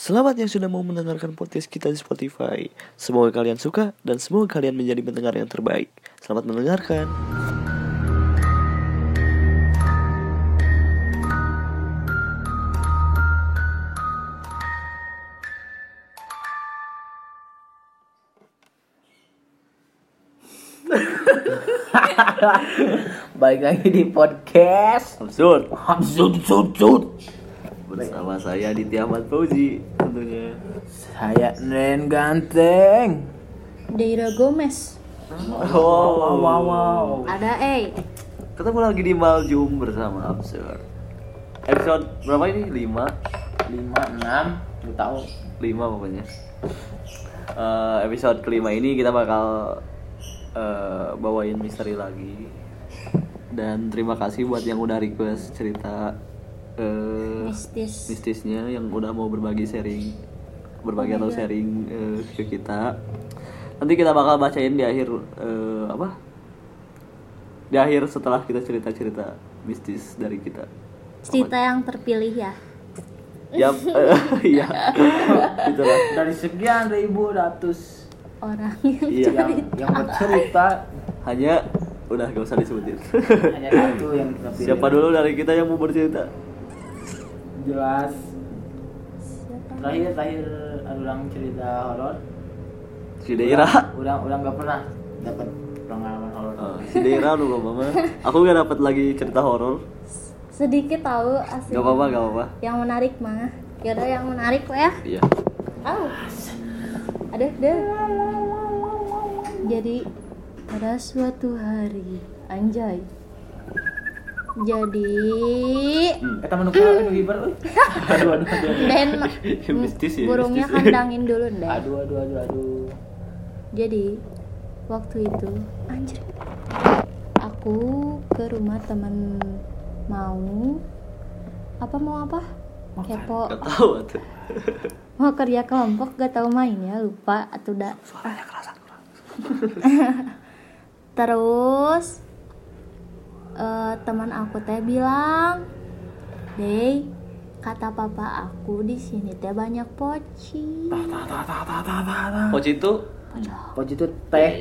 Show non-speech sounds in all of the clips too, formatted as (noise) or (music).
Selamat yang sudah mau mendengarkan podcast kita di Spotify. Semoga kalian suka dan semoga kalian menjadi pendengar yang terbaik. Selamat mendengarkan. Balik lagi di podcast Absurd. Absurd, absurd, absurd. Bersama saya Aditya Ahmad Fauzi tentunya. Saya Nen Ganteng Deira Gomez. Oh, Wow, wow, wow Ada eh Ketemu lagi di Maljum bersama Absurd. Episode berapa ini? 5 Lima, enam, lu tahu 5 pokoknya. Eh, episode kelima ini kita bakal eh, bawain misteri lagi. Dan terima kasih buat yang udah request cerita eh, mistis. mistisnya yang udah mau berbagi sharing berbagi atau sharing eh, ke kita. Nanti kita bakal bacain di akhir eh, apa? Di akhir setelah kita cerita cerita mistis dari kita. Cerita yang terpilih ya. ya (laughs) (laughs) iya. Gitu lah. Dari sekian ribu ratus Orang (laughs) yang iya. yang, yang bercerita. Hanya udah gak usah disebutin. Hanya satu yang kita pilih. Siapa dulu dari kita yang mau bercerita Jelas Siapa? Terakhir, terakhir ada orang cerita horor si Deira Udah, udah gak pernah dapat pengalaman horor Oh, si Deira dulu mama aku gak dapat lagi cerita horor Sedikit tahu asli. gak apa-apa gak apa-apa Yang menarik mah. Yaudah yang menarik lah ya. iya Oh. Ada deh. Jadi pada suatu hari anjay. Jadi Hmm. Eh temen lu aduh hibar euy. (laughs) Aduh, aduh, aduh. (laughs) Mistis ya, burungnya mistis. (laughs) kandangin dulu deh. Aduh, aduh, aduh, aduh. Jadi waktu itu anjir. Aku ke rumah teman mau apa mau apa? Kepo. gak tahu tuh mau kerja kelompok gak tahu main ya lupa atau udah suaranya kerasa terus eh, teman aku teh bilang deh kata papa aku di sini teh banyak poci. Poci itu? Poci. Itu teh.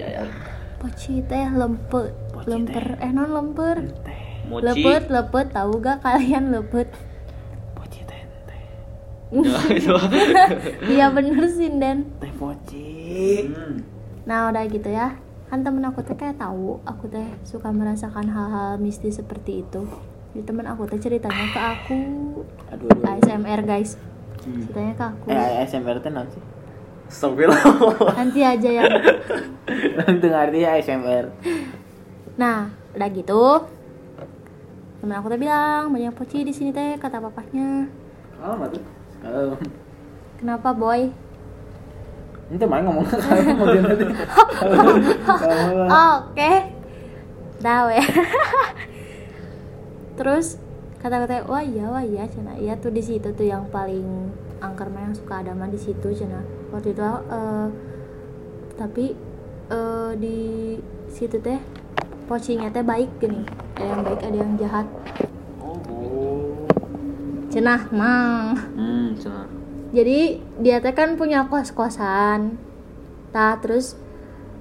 Poci teh lempet. Poci lemper eh non lemper lepet lepet tahu gak kalian lepet Poci teh teh. (laughs) Iya bener sih Den. Teh poci. Hmm. nah udah gitu ya. Kan temen aku teh kayak tahu. Aku teh suka merasakan hal-hal mistis seperti itu jadi temen aku teh ceritanya ke aku. Aduh aduh ASMR guys. Hmm. ceritanya ke aku. Eh ASMR teh nanti Astagfirullah. nanti aja yang (laughs) nanti ngerti ya ASMR nah udah gitu. Temen aku teh bilang banyak poci di sini teh kata papahnya. Tuh kalau kenapa boy? Nanti main ngomong mau Oh, (laughs) oke. Dah weh (laughs) terus kata-kata wah iya wah iya cina. Iya tuh di situ tuh yang paling angker yang suka ada mah di situ cina. Waktu itu eh, tapi eh, di situ teh pocinya teh baik gini. Ada yang baik ada yang jahat. Oh. Cenah mang. Hmm, jadi dia teh kan punya kos kosan nah terus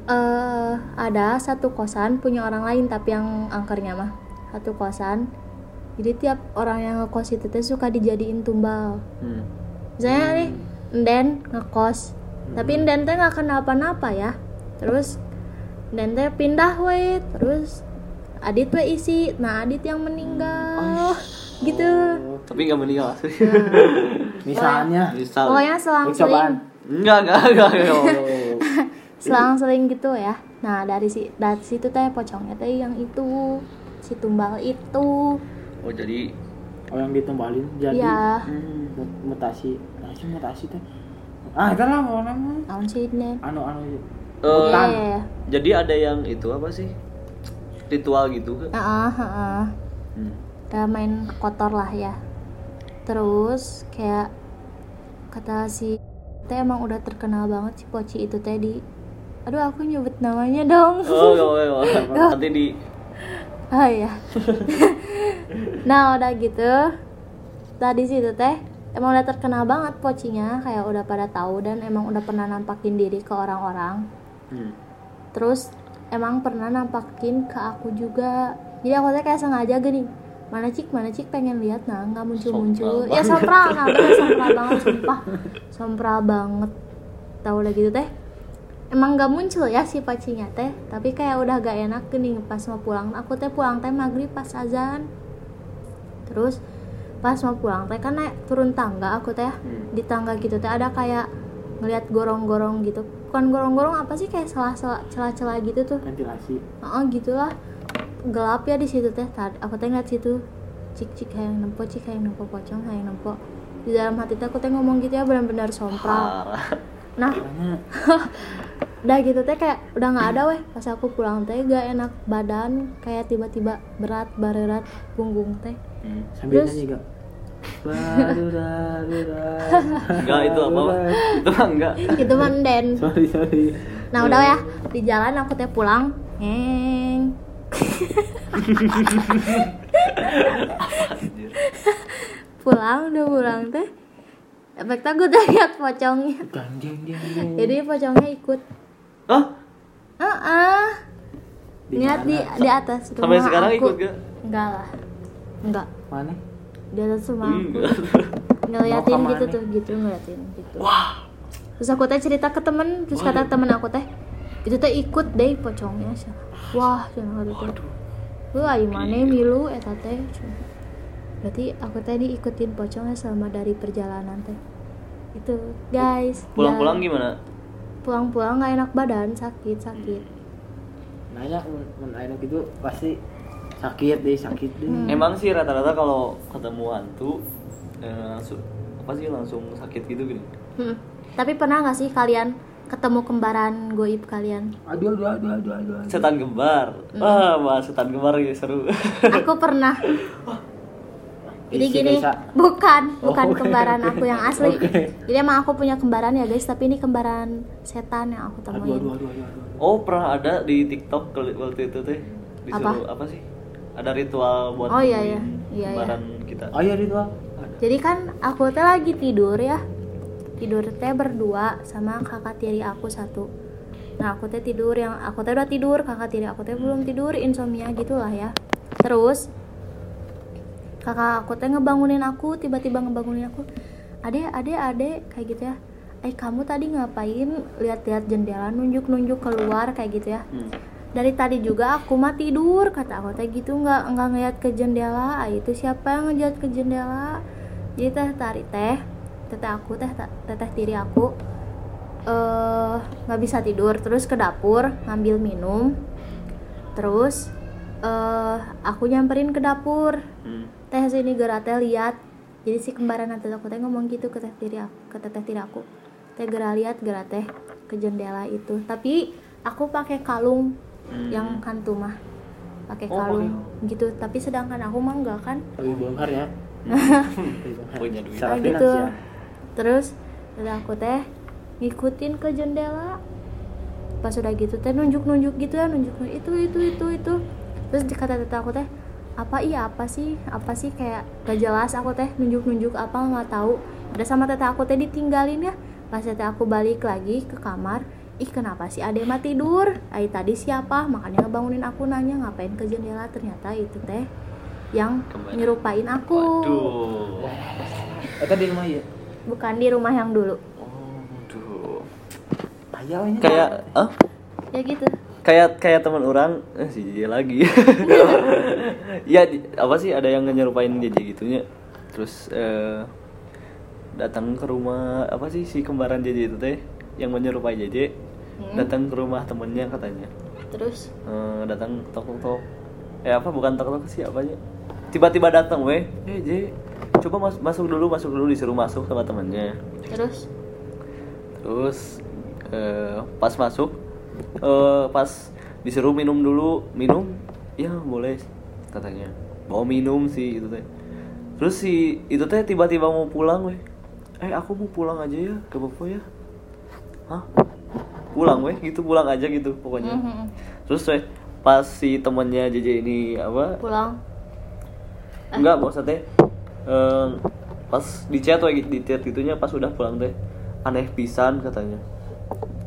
eh ada satu kosan punya orang lain tapi yang angkernya mah satu kosan jadi tiap orang yang ngekos itu teh suka dijadiin tumbal. Hmm. misalnya nih Nden ngekos. Tapi Nden teh nggak kenapa-napa ya. Terus Nden teh pindah weh terus Adit we isi. Nah Adit yang meninggal. Gitu. Tapi nggak meninggal. Asli. (laughs) misalnya. Misal. pokoknya cobaan selang-seling Enggak, enggak, enggak. enggak. oh selang-seling gitu ya. Nah dari si dari situ teh pocongnya teh yang itu si tumbal itu Oh, jadi oh yang ditumbalin jadi Iya. hmm, mut- mutasi nah sih mutasi teh ah itu lah mau nama naon sih anu anu eh, Hutan. Iya. jadi ada yang itu apa sih? Ritual gitu kan? Heeh, heeh. Hmm. Udah main kotor lah ya. Terus kayak kata si teh emang udah terkenal banget si Poci itu teh di Aduh aku nyebut namanya dong. Oh, (laughs) enggak apa-apa. Nanti di Oh iya. (laughs) nah udah gitu. Tadi situ teh emang udah terkenal banget pocinya kayak udah pada tahu dan emang udah pernah nampakin diri ke orang-orang. Hmm. terus emang pernah nampakin ke aku juga. Jadi aku tuh kayak sengaja gini mana cik? Mana cik? Pengen lihat. Nah nggak muncul muncul ya sompral nah bener (laughs) sompral banget sumpah. Sompral banget. Tahu udah gitu teh emang nggak muncul ya si pacinya teh. Tapi kayak udah gak enak gini pas mau pulang aku teh pulang teh maghrib pas azan terus pas mau pulang teh kan naik turun tangga aku teh Hmm. di tangga gitu teh ada kayak ngelihat gorong-gorong gitu. Bukan gorong-gorong apa sih? Kayak celah-celah celah-celah gitu tuh. Ventilasi. Oh gitulah. Gelap ya di situ teh. Tad- aku teh ngeliat situ. Cik cik kayak nempo cik kayak nempo pocong kayak nempo. Di dalam hati teh aku teh ngomong gitu ya benar-benar sompral. Nah udah (laughs) gitu teh kayak udah nggak ada weh. Pas aku pulang teh gak enak badan. Kayak tiba-tiba berat barerat punggung teh Hmm. sambil Terus- nyanyi gak Enggak (laughs) itu apa? Pak? Itu mah enggak. itu manden (laughs) sorry sorry nah udah ya di jalan aku teh pulang heng Anjir. (laughs) pulang udah pulang teh efek aku teh lihat pocongnya jadi pocongnya ikut Hah? ah ah Di lihat di di atas rumah Sampai sekarang aku. ikut gak? enggak lah enggak. Mana? Di atas rumah aku. Enggak. (laughs) ngeliatin gitu tuh gitu ngeliatin gitu. Wah. terus aku teh cerita ke temen terus kata temen aku teh itu teh ikut deh pocongnya Cenah. wah cina gitu Waduh. lu ayo mana milu eta teh. Berarti aku teh diikutin pocongnya selama dari perjalanan teh. Itu guys Pulang-pulang gimana? pulang-pulang nggak enak badan sakit sakit. Nanya nu gitu pasti sakit deh sakit deh Hmm. Emang sih rata-rata kalau ketemu hantu eh, langsung apa sih langsung sakit gitu gini. Hmm. tapi pernah nggak sih kalian ketemu kembaran goib kalian aduh aduh aduh aduh aduh, aduh. Setan kembar. Wah, bahas setan kembar ya seru. aku pernah jadi Isi gini Kaisa. bukan Oh, bukan oke. kembaran aku yang asli (laughs) Oke. jadi emang aku punya kembaran ya guys tapi ini kembaran setan yang aku aduh temuin aduh aduh aduh, aduh. Oh, pernah ada di TikTok kali- waktu itu teh disuruh apa, sih? Ada ritual buat Oh, iya, iya. Iya, kembaran kita. oh iya ritual. Jadi kan aku teh lagi tidur ya. Tidur teh berdua sama kakak tiri aku satu. Nah aku teh tidur yang aku teh udah tidur kakak tiri aku teh belum tidur insomnia gitulah ya. Terus kakak aku teh ngebangunin aku tiba-tiba ngebangunin aku ade ade ade kayak gitu ya. Eh kamu tadi ngapain? Lihat-lihat jendela nunjuk-nunjuk keluar kayak gitu ya. Hmm. Dari tadi juga aku mah tidur kata aku teh gitu nggak nggak ngeliat ke jendela. Ah, itu siapa yang ngeliat ke jendela? Jadi teh tari teh teteh aku teh teteh tiri aku eh nggak bisa tidur terus ke dapur ngambil minum terus eh aku nyamperin ke dapur. Hmm. teh sini gerak teh lihat jadi si kembaran nanti aku teh ngomong gitu ke teh tiri aku ke teteh tiri aku. Teh gerak lihat gerak teh ke jendela itu. Tapi aku pakai kalung Hmm. yang hantu mah pakai Oh, kalung gitu. Tapi sedangkan aku mah enggak kan? Tapi bongkar ya. (laughs) Punya duit. Oh, gitu finansial. terus udah aku teh ngikutin ke jendela. Pas udah gitu teh nunjuk nunjuk gitu ya nunjuk nunjuk itu itu itu itu. Terus kata teteh aku teh apa iya apa sih? Apa sih kayak gak jelas aku teh nunjuk nunjuk apa nggak tahu. Udah sama teteh aku teh ditinggalin ya. Pas teteh aku balik lagi ke kamar ih kenapa sih ade mah tidur ay tadi siapa makanya ngebangunin aku nanya ngapain ke jendela ternyata itu teh yang Ke mana? nyerupain aku Waduh. Eta di rumah ya bukan di rumah yang dulu Oh, Waduh. ayah we nya. Kayak ah? ya gitu kayak kayak teman orang eh si Jj lagi (laughs) ya di- apa sih ada yang nyerupain Jj gitunya terus eh, datang ke rumah apa sih si kembaran JJ itu teh yang menyerupai JJ Hmm. datang ke rumah temennya katanya. Terus? Eh, datang tok tok eh apa bukan tok tok sih apanya? Tiba-tiba datang weh eh J coba mas- masuk dulu masuk dulu. Disuruh masuk sama temennya. Terus? Terus eh, pas masuk eh, pas disuruh minum dulu minum? Ya boleh katanya. Mau minum sih itu teh. Terus si itu teh tiba-tiba mau pulang weh eh aku mau pulang aja ya ke Bopo ya hah? Pulang weh. Gitu pulang aja gitu pokoknya. Mhm. terus weh pas si temennya JJ ini apa? Pulang. Enggak maksudnya eh, pas di chat we di chat gitunya pas udah pulang teh aneh pisan katanya.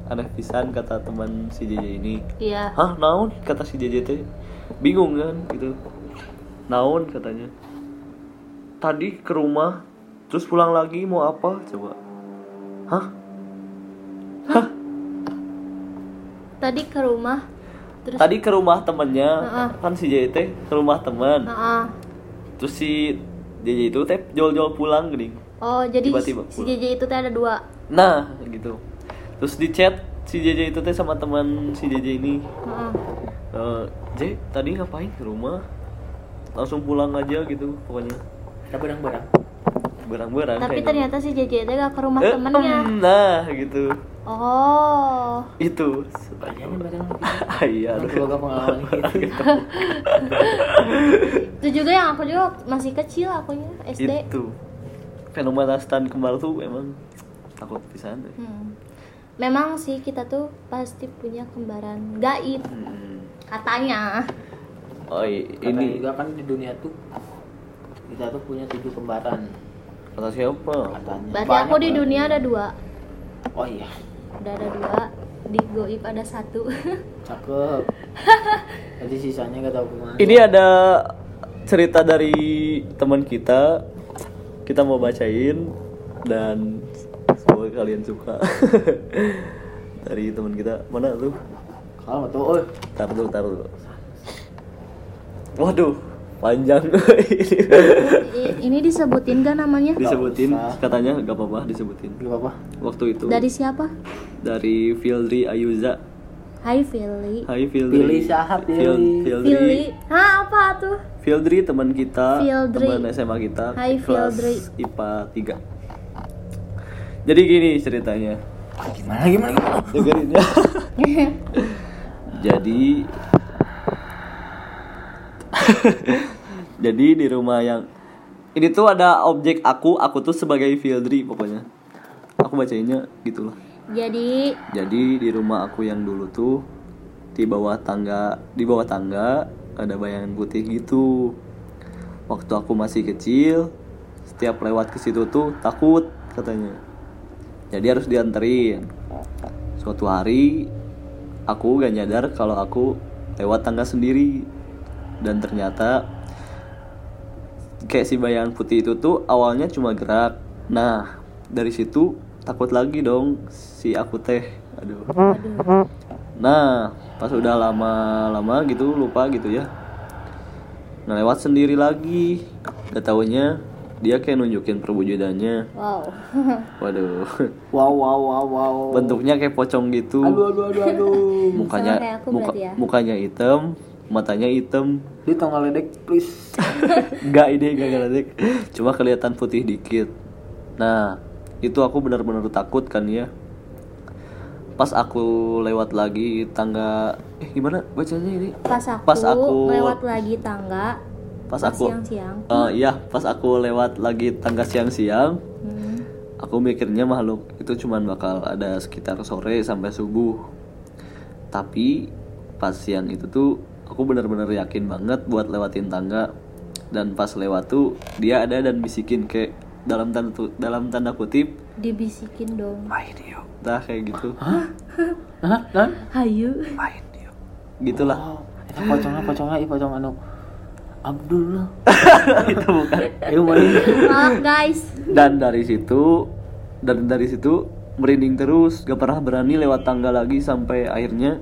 Aneh pisan kata teman si JJ ini. Iya. Hah naon? Kata si JJ teh. Bingung kan gitu. Naon katanya. Tadi ke rumah terus pulang lagi mau apa? Coba. Hah tadi ke rumah terus tadi ke rumah temennya Heeh. kan si teh ke rumah teman Heeh. terus si JJ itu teh jol-jol pulang gini oh jadi Tiba-tiba si. JJ itu teh ada dua nah gitu terus di chat si JJ itu teh sama teman si JJ ini Heeh. Eh, J tadi ngapain ke rumah langsung pulang aja gitu pokoknya Kita berang-berang. berang-berang tapi ternyata si JJ teh gak ke rumah. Eh, temennya em, nah gitu oh. Itu. Banyak nih barang gitu. Ah, (laughs) iya Aku boga pengalaman gitu. itu juga yang aku juga masih kecil akunya SD itu. Fenomena stand kembar tuh emang takut pisan deh. Hmm. memang sih kita tuh pasti punya kembaran gaib Hmm. katanya. Oh i- Katanya ini. juga kan di dunia tuh kita tuh punya tujuh kembaran. Kata siapa? Katanya. berarti Banyak aku di dunia ada dua. Oh iya, udah ada dua di goib ada satu. (laughs) Cakep. (laughs) Jadi sisanya gak tahu ke mana. ini ada cerita dari teman kita. Kita mau bacain dan semoga kalian suka. (laughs) Dari teman kita. Mana tuh Kalau tuh, oh, tar dulu tar dulu. Waduh panjang. I- ini disebutin gak namanya? Disebutin katanya nggak apa-apa disebutin. Gak apa-apa. waktu itu. Dari siapa? Dari Fieldri Ayuza. Hai Fili Hai Fieldri Pilih siapa, Fiel- pilih? Fieldri Fili Hah apa tuh? Fieldri teman kita Fieldri. teman SMA kita Hai, Fieldri. IPA 3 jadi gini ceritanya. Gimana, gimana, gimana? dengerin ya. (laughs) Jadi (laughs) jadi di rumah yang ini tuh ada objek aku aku tuh sebagai Fieldri pokoknya. Aku bacainnya gitulah. Jadi? Jadi di rumah aku yang dulu tuh di bawah tangga di bawah tangga ada bayangan putih gitu. Waktu aku masih kecil setiap lewat ke situ tuh takut katanya. Jadi harus dianterin. Suatu hari aku gak nyadar kalau aku lewat tangga sendiri dan ternyata kayak si bayangan putih itu tuh awalnya cuma gerak nah dari situ takut lagi dong si aku teh aduh aduh Nah, pas udah lama-lama gitu lupa gitu ya. Nah, lewat sendiri lagi. Gak taunya dia kayak nunjukin perwujudannya. wow (laughs) Waduh. Wow, wow, wow, wow. Bentuknya kayak pocong gitu. Aduh, aduh, aduh, aduh. Mukanya muka, ya? mukanya hitam, matanya hitam. Di tong ledek, please. (laughs) Enggak ini enggak ngeledek. Cuma kelihatan putih dikit. Nah, itu aku benar-benar takut kan ya. Pas aku lewat lagi tangga eh gimana bacanya ini? pas aku, Pas aku- lewat lagi tangga Pas pas aku siang-siang Eh, iya, pas aku lewat lagi tangga siang-siang, hmm. aku mikirnya makhluk itu cuman bakal ada sekitar sore sampai subuh. Tapi pas siang itu tuh aku bener-bener yakin banget buat lewatin tangga. Dan pas lewat tuh dia ada dan bisikin kayak dalam tanda dalam tanda kutip dibisikin dong. Main yuk nah kayak gitu. Hah? Hah? hayu. Main yuk gitulah. Itu pocongnya, pocongnya, ih pocong anu. Abdullah. (laughs) itu bukan. Itu main. maaf guys. Dan dari situ dan dari situ merinding terus. Gak pernah berani lewat tangga lagi sampai akhirnya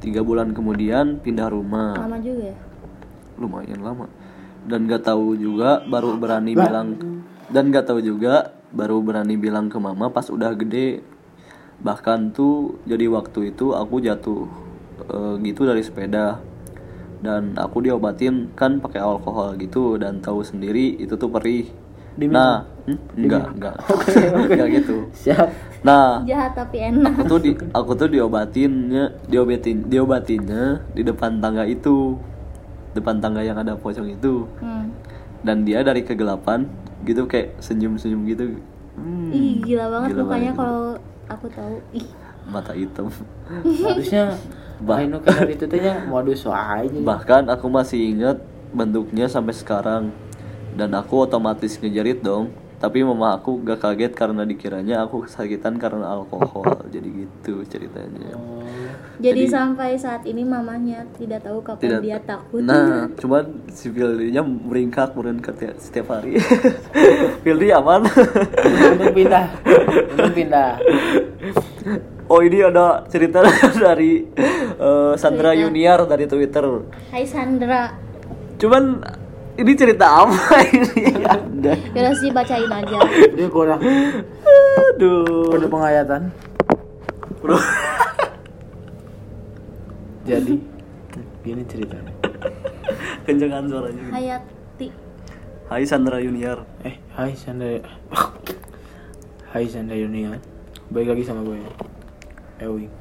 tiga bulan kemudian pindah rumah. Lama juga ya? Lumayan lama. Dan gak tahu juga baru berani bilang dan gak tahu juga baru berani bilang ke mama pas udah gede. Bahkan tuh jadi waktu itu aku jatuh eh, gitu dari sepeda. Dan aku diobatin kan pakai alkohol gitu dan tahu sendiri itu tuh perih Diminum? nah hmm? enggak enggak. (laughs) (laughs) Enggak gitu. Siap. nah jahat tapi enak. aku tuh di aku tuh diobatinnya diobatin diobatinnya di depan tangga itu. Depan tangga yang ada pocong itu. Hmm. dan dia dari kegelapan gitu kayak senyum senyum gitu. Hmm, ih gila banget gila mukanya kalau aku tahu. Ih. Mata hitam. (laughs) Harusnya Bah- itu kan itu teh nya modus aja. bahkan aku masih ingat bentuknya sampai sekarang dan aku otomatis ngejerit dong tapi mama aku gak kaget karena dikiranya aku kesakitan karena alkohol jadi gitu ceritanya Oh. Jadi, Jadi- sampai saat ini mamanya tidak tahu kapan tidak dia takut. nah (laughs) cuman si Fildinya meringkak meringkak ya, setiap hari (laughs) Fildi aman Untung pindah. Untung pindah. oh ini ada cerita (laughs) dari eh, Sandra Twitter. Junior dari Twitter Hai Sandra. cuman ini cerita apa ini (laughs) ada Yaudah sih bacain aja. Dia kurang aduh perlu penghayatan. Bro. (laughs) Jadi gini ceritanya. (laughs) kencengan suaranya Hayati. Hai Sandra Junior Eh, hai Sandra. Hai Sandra Yunia. Baik lagi sama gue. Ewing.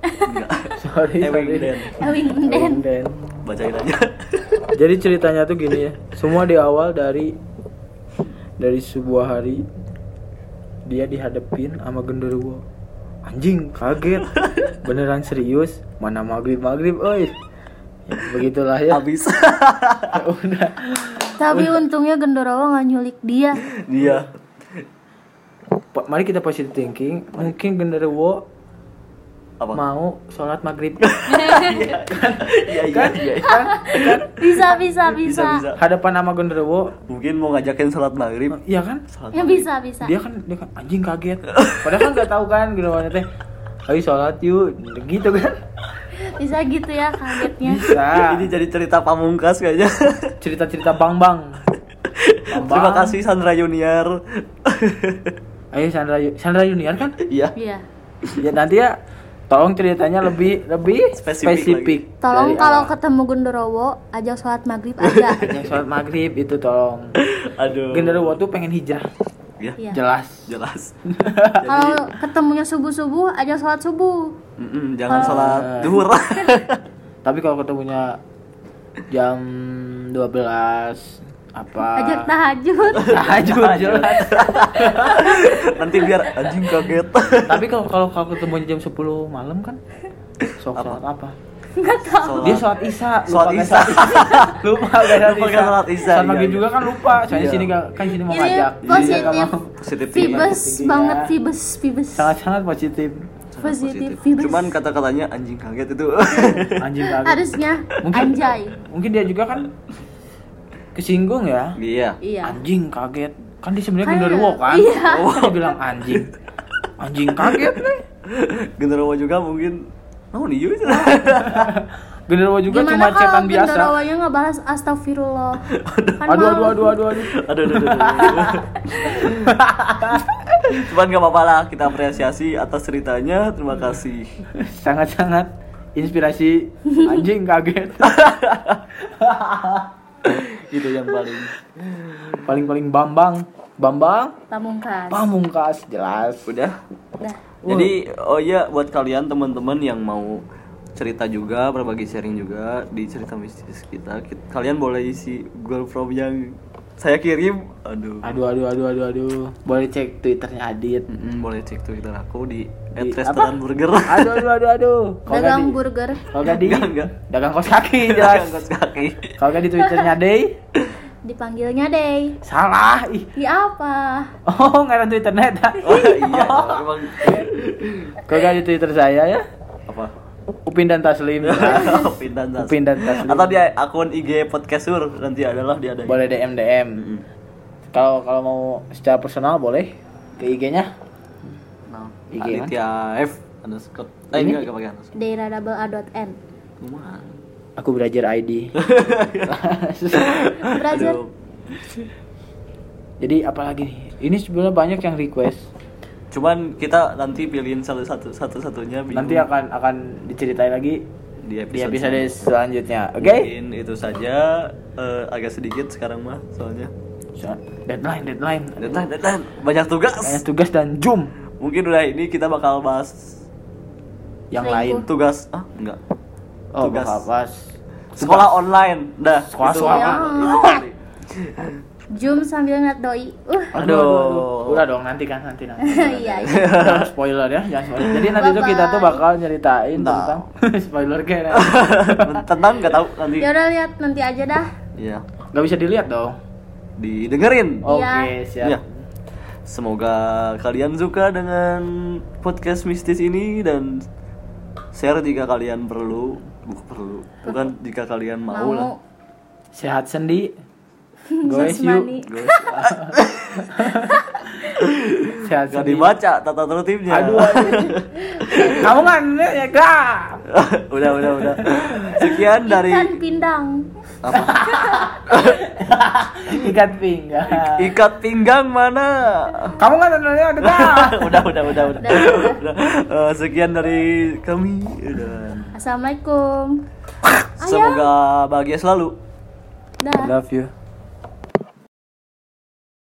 enggak Sorry. Ewing Den. Ewing Den. bacain aja Jadi ceritanya tuh gini ya. Semua di awal dari dari sebuah hari dia dihadapin sama genderuwo. Anjing, kaget. Beneran serius? Mana maghrib maghrib, oi. Ya, begitulah ya. habis Ya (laughs) udah. Tapi untungnya Gendorowo nggak nyulik dia. dia Mari kita positive thinking. Mungkin genderuwo apa mau sholat maghrib. (laughs) iya iya kan? iya kan? Kan? Bisa bisa bisa bisa. bisa Hadapan sama genderuwo, mungkin mau ngajakin sholat maghrib iya kan? Sholat Ya bisa bisa. dia kan dia kan anjing kaget padahal kan nggak tahu kan gimana teh ayo sholat yuk gitu kan Bisa gitu ya kagetnya. bisa ini jadi cerita pamungkas kayaknya cerita cerita bang bang terima kasih Sandra Junior ayo Sandra Sandra Junior kan iya Iya. ya nanti ya tolong ceritanya lebih lebih Spesifik spesifik, Tolong kalau awal. ketemu Gendorowo ajak sholat maghrib aja. (laughs) yang sholat maghrib itu tolong. Aduh. Genderuwo tuh pengen hijrah. Ya Iya. jelas. Jelas. (laughs) Kalau ketemunya subuh subuh ajak sholat subuh. Mm-mm, jangan Kalau- sholat duhur. (laughs) Tapi kalau ketemunya jam 12 apa Ajak (laughs) tahajud. tahajud jelas (laughs) nanti biar anjing kaget tapi kalau kalau kalau ketemu jam 10 malam kan sok Apa? sholat apa Nggak tahu. dia sholat isya Sholat lupa isya. (laughs) lupa gak sholat Lupa isya kan sholat isya, maghrib iya, juga iya. kan lupa soalnya Iya. sini gak, kan sini mau Ini ngajak positif. Fibes banget fibes fibes. sangat sangat positif Positif, cuman kata-katanya anjing kaget itu anjing kaget Harusnya Mungkin- anjay. mungkin dia juga kan kesinggung ya? Iya. Iya. anjing kaget. Kan dia sebenarnya genderuwo kan? Iya. oh dia bilang anjing. Anjing kaget. Nih genderuwo juga mungkin. Oh nih (laughs) genderuwo juga Gimana cuma cetan biasa. Gendorowanya ngebalas astagfirullah? Kan aduh aduh aduh aduh (laughs) aduh. Aduh aduh, aduh, aduh. cuman gak apa-apa lah kita apresiasi atas ceritanya. Terima kasih. Sangat-sangat inspirasi. Anjing kaget (laughs) itu yang paling paling-paling bambang. Bambang? Pamungkas. pamungkas jelas. Udah. Dah. jadi oh iya buat kalian teman-teman yang mau cerita juga berbagi sharing juga di cerita mistis kita Ki- kalian boleh isi Google Form yang saya kirim. Aduh. Aduh aduh aduh aduh aduh. Boleh cek twitternya Adit. Mm-mm, boleh cek Twitter aku di, Di @restoran apa? burger. Aduh aduh aduh aduh. (laughs) Nggak Dagang di burger. kalau nggak di Enggak, dagang kos kaki (laughs) jelas. Kaki. Kalau nggak di twitternya (laughs) Day Dipanggilnya Day. salah ih. Ya apa? oh ngaran twitternya dah oh iya emang. Kalau nggak di twitter saya ya Upin dan Taslim. (laughs) Upin dan Tas. Upin dan Taslim. Atau di akun IG podcastur nanti adalah dia ada boleh DM DM kalau kalau mau secara personal boleh. Ke IG-nya Nah, IG Aditya F underscore. Eh Ini- enggak enggak pakai underscore. Daira double A dot N. Aku belajar ID (laughs) Belajar. Jadi apalagi nih? Ini sebenarnya banyak yang request cuman kita nanti pilihin salah satu satu satunya nanti akan akan diceritain lagi di di episode, episode selanjutnya. oke? Mungkin itu saja eh, agak sedikit sekarang mah soalnya. So, deadline deadline. Deadline deadline. Banyak tugas. Banyak tugas dan zoom. Mungkin udah ini kita bakal bahas yang lain. Tugas ah enggak. Oh tugas. bakal sekolah online. Dah Sekolah- itu, sekolah. (laughs) Zoom sambil ngeliat doi. Uh. Aduh. udah dong nanti kan nanti nanti (laughs) Iya, iya. jangan spoiler ya jangan spoiler jadi nanti tuh kita tuh bakal nyeritain tentang (laughs) spoiler kayak (laughs) tentang nggak tahu nanti Ya udah lihat nanti aja dah. iya nggak bisa dilihat dong didengerin oke Iya. siap Iya. semoga kalian suka dengan podcast mistis ini dan share jika kalian perlu bukan perlu bukan jika kalian mau, lah Sehat sendi. (laughs) Yuk. Guys, (laughs) Sehat Gak dibaca tata tertibnya Aduh. aduh. (laughs) Kamu kan ya gak. udah udah udah sekian dari Ikan pindang. apa Ikat pinggang. ikat pinggang mana Kamu kan nanya gak. udah udah udah udah, Udah, Udah. Eh, sekian dari kami dan Assalamualaikum. semoga bahagia selalu Dah. Love you.